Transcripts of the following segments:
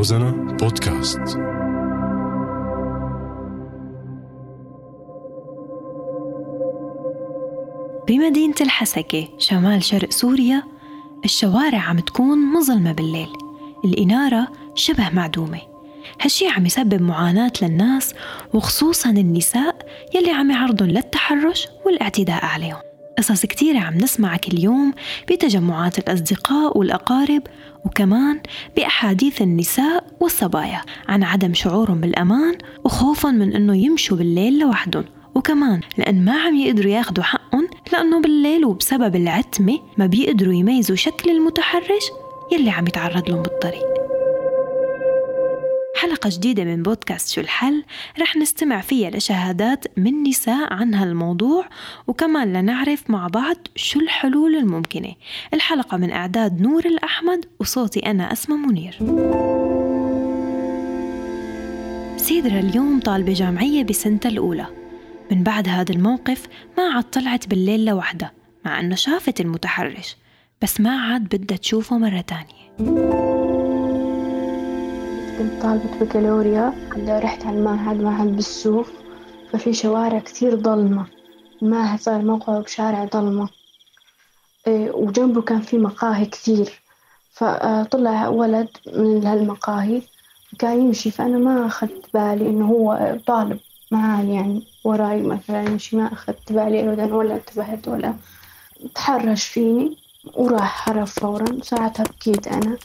روزانا بودكاست. بمدينة الحسكة شمال شرق سوريا الشوارع عم تكون مظلمة بالليل. الإنارة شبه معدومة. هالشي عم يسبب معاناة للناس وخصوصا النساء يلي عم يعرضن للتحرش والاعتداء عليهم. قصص كتيرة عم نسمعها كل يوم بتجمعات الأصدقاء والأقارب وكمان بأحاديث النساء والصبايا عن عدم شعورهم بالأمان وخوفا من أنه يمشوا بالليل لوحدهم. وكمان لأن ما عم يقدروا ياخدوا حقهم لأنه بالليل وبسبب العتمة ما بيقدروا يميزوا شكل المتحرش يلي عم يتعرض لهم بالطريق. حلقة جديدة من بودكاست شو الحل؟ رح نستمع فيها لشهادات من نساء عن هالموضوع وكمان لنعرف مع بعض شو الحلول الممكنة. الحلقة من إعداد نور الأحمد وصوتي أنا أسمى منير. سيدرا اليوم طالبة جامعية بسنتها الأولى. من بعد هذا الموقف ما عاد طلعت بالليل لوحدها مع أنه شافت المتحرش بس ما عاد بدها تشوفه مرة تانية. كنت طالبة بكالوريا. رحت على المعهد معهد بالسوق ففي شوارع كتير ضلمة. المعهد صار موقعه بشارع ضلمة. إيه، وجنبه كان في مقاهي كثير. فطلع ولد من هالمقاهي كان يمشي. فأنا ما أخذت بالي إنه هو طالب معاني يعني وراي مثلا يمشي. ما أخذت بالي أبدا ولا انتبهت ولا تحرش فيني. وراح هرب فورا. ساعتها بكيت أنا.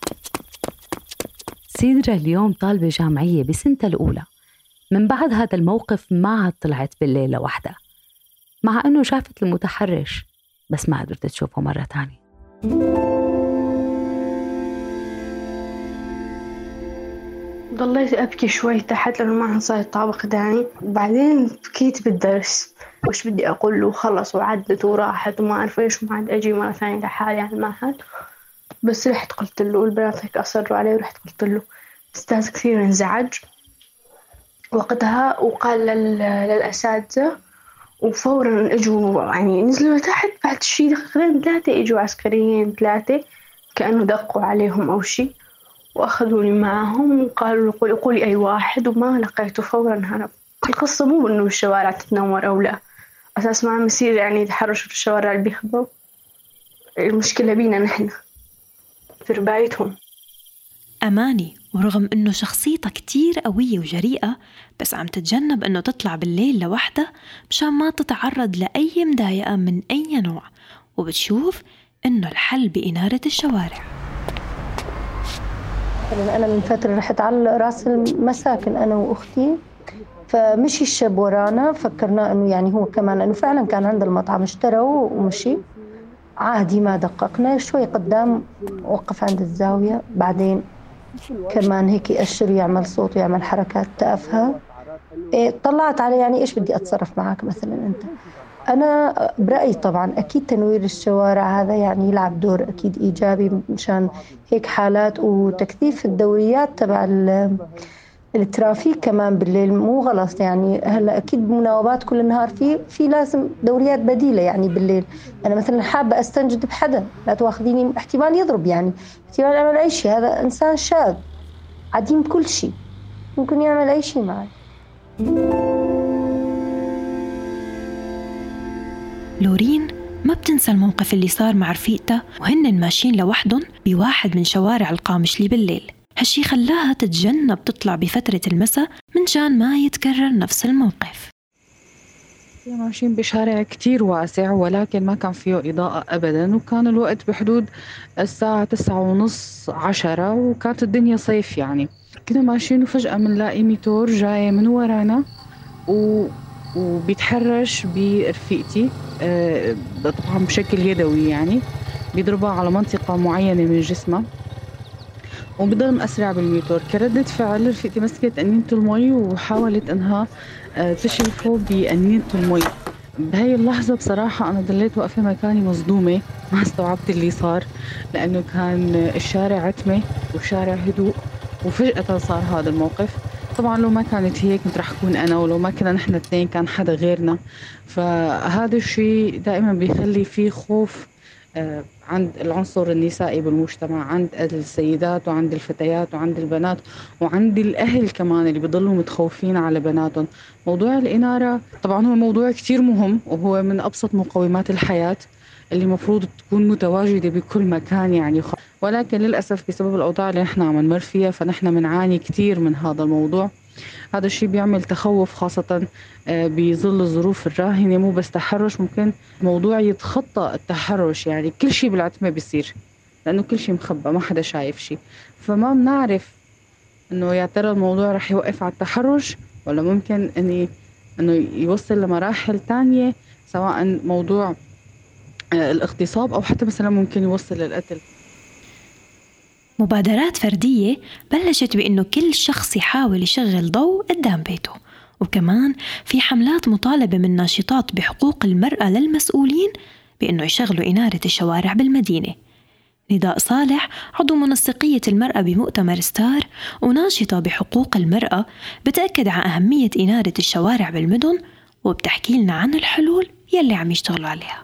سيدرا اليوم طالبة جامعية بسنتها الأولى. من بعد هذا الموقف ما عاد طلعت بالليل لوحدها. مع أنه شافت المتحرش بس ما قدرت تشوفه مرة تانية. ضليت أبكي شوي تحت لأنه ما صار طابق داني بعدين بكيت بالدرس. وش بدي أقول؟ له خلص وعدت وراحت وما أعرف إيش وما عاد أجي مرة ثانية لحالي على المعهد. بس رحت قلت له البنات هيك أصروا علي ورحت قلت له أستاذ كثير انزعج. وقتها وقال للأساتذة وفورا إجوا يعني نزلوا لتحت بعد شي دقيقتين ثلاثة إجوا عسكريين ثلاثة كأنه دقوا عليهم أو شي وأخذوني معهم وقالوا قولي, قولي أي واحد وما لقيته فورا. هرب القصة مو إنه الشوارع تتنور أو لا أساس ما عم يصير يعني تحرش في الشوارع اللي بيخبوا المشكلة بينا نحن. في ربايتهم أماني ورغم إنه شخصيتها كتير قوية وجريئة بس عم تتجنب إنه تطلع بالليل لوحدها مشان ما تتعرض لأي مضايقة من أي نوع وبتشوف إنه الحل بإنارة الشوارع. أنا من فترة رحت على رأس المساكن أنا وأختي. فمشي الشاب ورانا فكرنا إنه يعني هو كمان إنه فعلا كان عند المطعم اشترى ومشي. عادي ما دققنا شوي قدام وقف عند الزاوية بعدين كمان هيك يأشر يعمل صوت ويعمل حركات تافهة. إيه طلعت عليه يعني إيش بدي أتصرف معك مثلا أنت؟ أنا برأيي طبعا أكيد تنوير الشوارع هذا يعني يلعب دور أكيد إيجابي مشان هيك حالات وتكثيف الدوريات تبع الترافيك كمان بالليل مو غلط. يعني هلا أكيد مناوبات كل النهار في في لازم دوريات بديلة يعني بالليل. أنا مثلا حابة أستنجد بحدا لا تواخذيني احتمال يضرب يعني احتمال يعمل أي شيء. هذا إنسان شاذ عديم كل شيء ممكن يعمل أي شيء معي لورين ما بتنسى الموقف اللي صار مع رفيقتها وهن ماشيين لوحدهم بواحد من شوارع القامشلي بالليل. هالشي خلاها تتجنب تطلع بفترة المساء من شان ما يتكرر نفس الموقف. كنا ماشيين بشارع كتير واسع ولكن ما كان فيه إضاءة أبدا وكان الوقت بحدود الساعة تسعة ونص عشرة وكانت الدنيا صيف يعني. كنا ماشيين وفجأة بنلاقي ميتور جاي من ورانا و... وبيتحرش برفيقتي آه، طبعا بشكل يدوي يعني بيضربها على منطقة معينة من جسمها. وبضل مأسرع بالميتور كردة فعل رفيقتي مسكت أنينة المي وحاولت أنها آه، تشرفه بأنينة المي بهاي اللحظة بصراحة أنا ضليت واقفة مكاني مصدومة ما استوعبت اللي صار لأنه كان الشارع عتمة والشارع هدوء وفجأة صار هذا الموقف. طبعا لو ما كانت هي كنت رح أكون أنا ولو ما كنا نحن الاثنين كان حدا غيرنا. فهذا الشيء دائما بيخلي فيه خوف عند العنصر النسائي بالمجتمع عند السيدات وعند الفتيات وعند البنات وعند الأهل كمان اللي بيضلوا متخوفين على بناتهم. موضوع الإنارة طبعا هو موضوع كتير مهم وهو من أبسط مقومات الحياة اللي مفروض تكون متواجدة بكل مكان يعني. ولكن للأسف بسبب الأوضاع اللي نحن عم نمر فيها فنحن بنعاني كتير من هذا الموضوع. هذا الشيء بيعمل تخوف خاصة آه، بظل الظروف الراهنة مو بس تحرش ممكن موضوع يتخطى التحرش. يعني كل شيء بالعتمة بيصير لأنه كل شيء مخبى ما حدا شايف شيء. فما بنعرف إنه يا ترى الموضوع رح يوقف على التحرش ولا ممكن إني إنه يوصل لمراحل تانية سواء موضوع آه، الاغتصاب أو حتى مثلا ممكن يوصل للقتل. مبادرات فردية بلشت بأنه كل شخص يحاول يشغل ضوء قدام بيته. وكمان في حملات مطالبة من ناشطات بحقوق المرأة للمسؤولين بأنه يشغلوا إنارة الشوارع بالمدينة. نداء صالح عضو منسقية المرأة بمؤتمر ستار وناشطة بحقوق المرأة بتأكد على أهمية إنارة الشوارع بالمدن وبتحكي لنا عن الحلول يلي عم يشتغلوا عليها.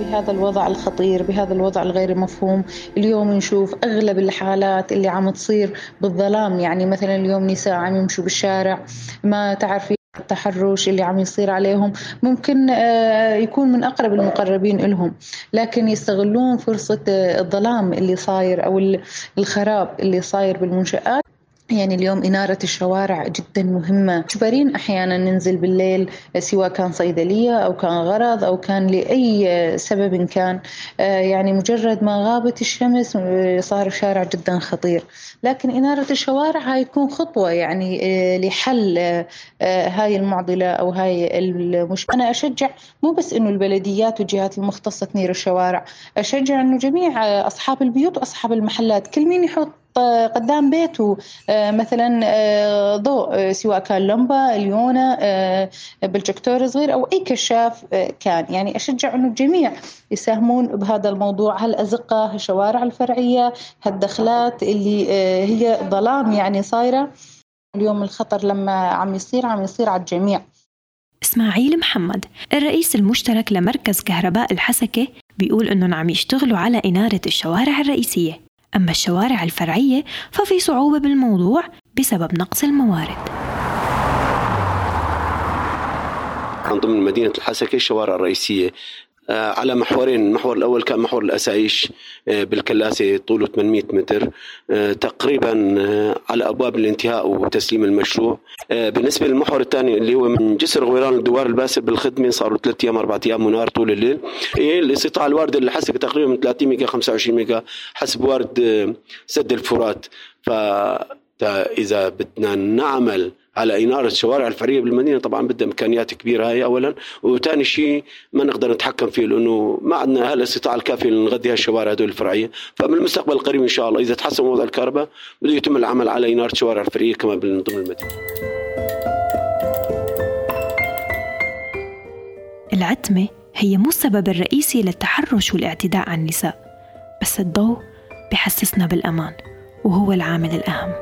بهذا الوضع الخطير بهذا الوضع الغير مفهوم. اليوم نشوف أغلب الحالات اللي عم تصير بالظلام. يعني مثلا اليوم نساء عم يمشوا بالشارع ما تعرفي التحرش اللي عم يصير عليهم. ممكن آه، يكون من أقرب المقربين لهم لكن يستغلون فرصة آه، الظلام اللي صاير أو الخراب اللي صاير بالمنشآت. يعني اليوم إنارة الشوارع جدا مهمة. مجبرين أحيانا ننزل بالليل سواء كان صيدلية أو كان غرض أو كان لأي سبب كان. آه، يعني مجرد ما غابت الشمس آه، صار الشارع جدا خطير. لكن إنارة الشوارع هاي تكون خطوة يعني آه، لحل هاي المعضلة أو هاي المشكلة أنا أشجع مو بس إنه البلديات والجهات المختصة تنير الشوارع أشجع إنه جميع أصحاب البيوت وأصحاب المحلات كل مين يحط قدام بيته. آه، مثلا آه، ضوء آه، سواء كان لمبة اليونة بروجيكتور صغير أو أي كشاف كان. يعني أشجع أنه الجميع يساهمون بهذا الموضوع. هالأزقة هالشوارع الفرعية هالدخلات اللي هي ظلام يعني صايرة. اليوم الخطر لما عم يصير عم يصير على الجميع. إسماعيل محمد الرئيس المشترك لمركز كهرباء الحسكة بيقول إنهم عم يشتغلوا على إنارة الشوارع الرئيسية. أما الشوارع الفرعية ففي صعوبة بالموضوع بسبب نقص الموارد. عن ضمن مدينة الحسكة الشوارع الرئيسية على محورين. المحور الأول كان محور الأسايش آه، بالكلاسة طوله 800 متر آه، تقريبا على أبواب الانتهاء وتسليم المشروع. بالنسبة للمحور الثاني اللي هو من جسر غويران لدوار الباسل بالخدمة صاروا ثلاث أيام أربع أيام منار طول الليل. هي الاستطاعة الواردة للحسكة تقريبا من 30 mega 25 mega حسب وارد سد الفرات. فإذا بدنا نعمل على إنارة الشوارع الفرعية بالمدينة طبعا بدها إمكانيات كبيرة هاي أولا. وثاني شيء ما نقدر نتحكم فيه لأنه ما عندنا هالاستطاعة الكافية لنغذي هالشوارع هدول الفرعية. فبالمستقبل القريب إن شاء الله إذا تحسن وضع الكهرباء بده يتم العمل على إنارة الشوارع الفرعية كمان من ضمن المدينة العتمة هي مو السبب الرئيسي للتحرش والاعتداء على النساء بس الضوء بحسسنا بالأمان وهو العامل الأهم.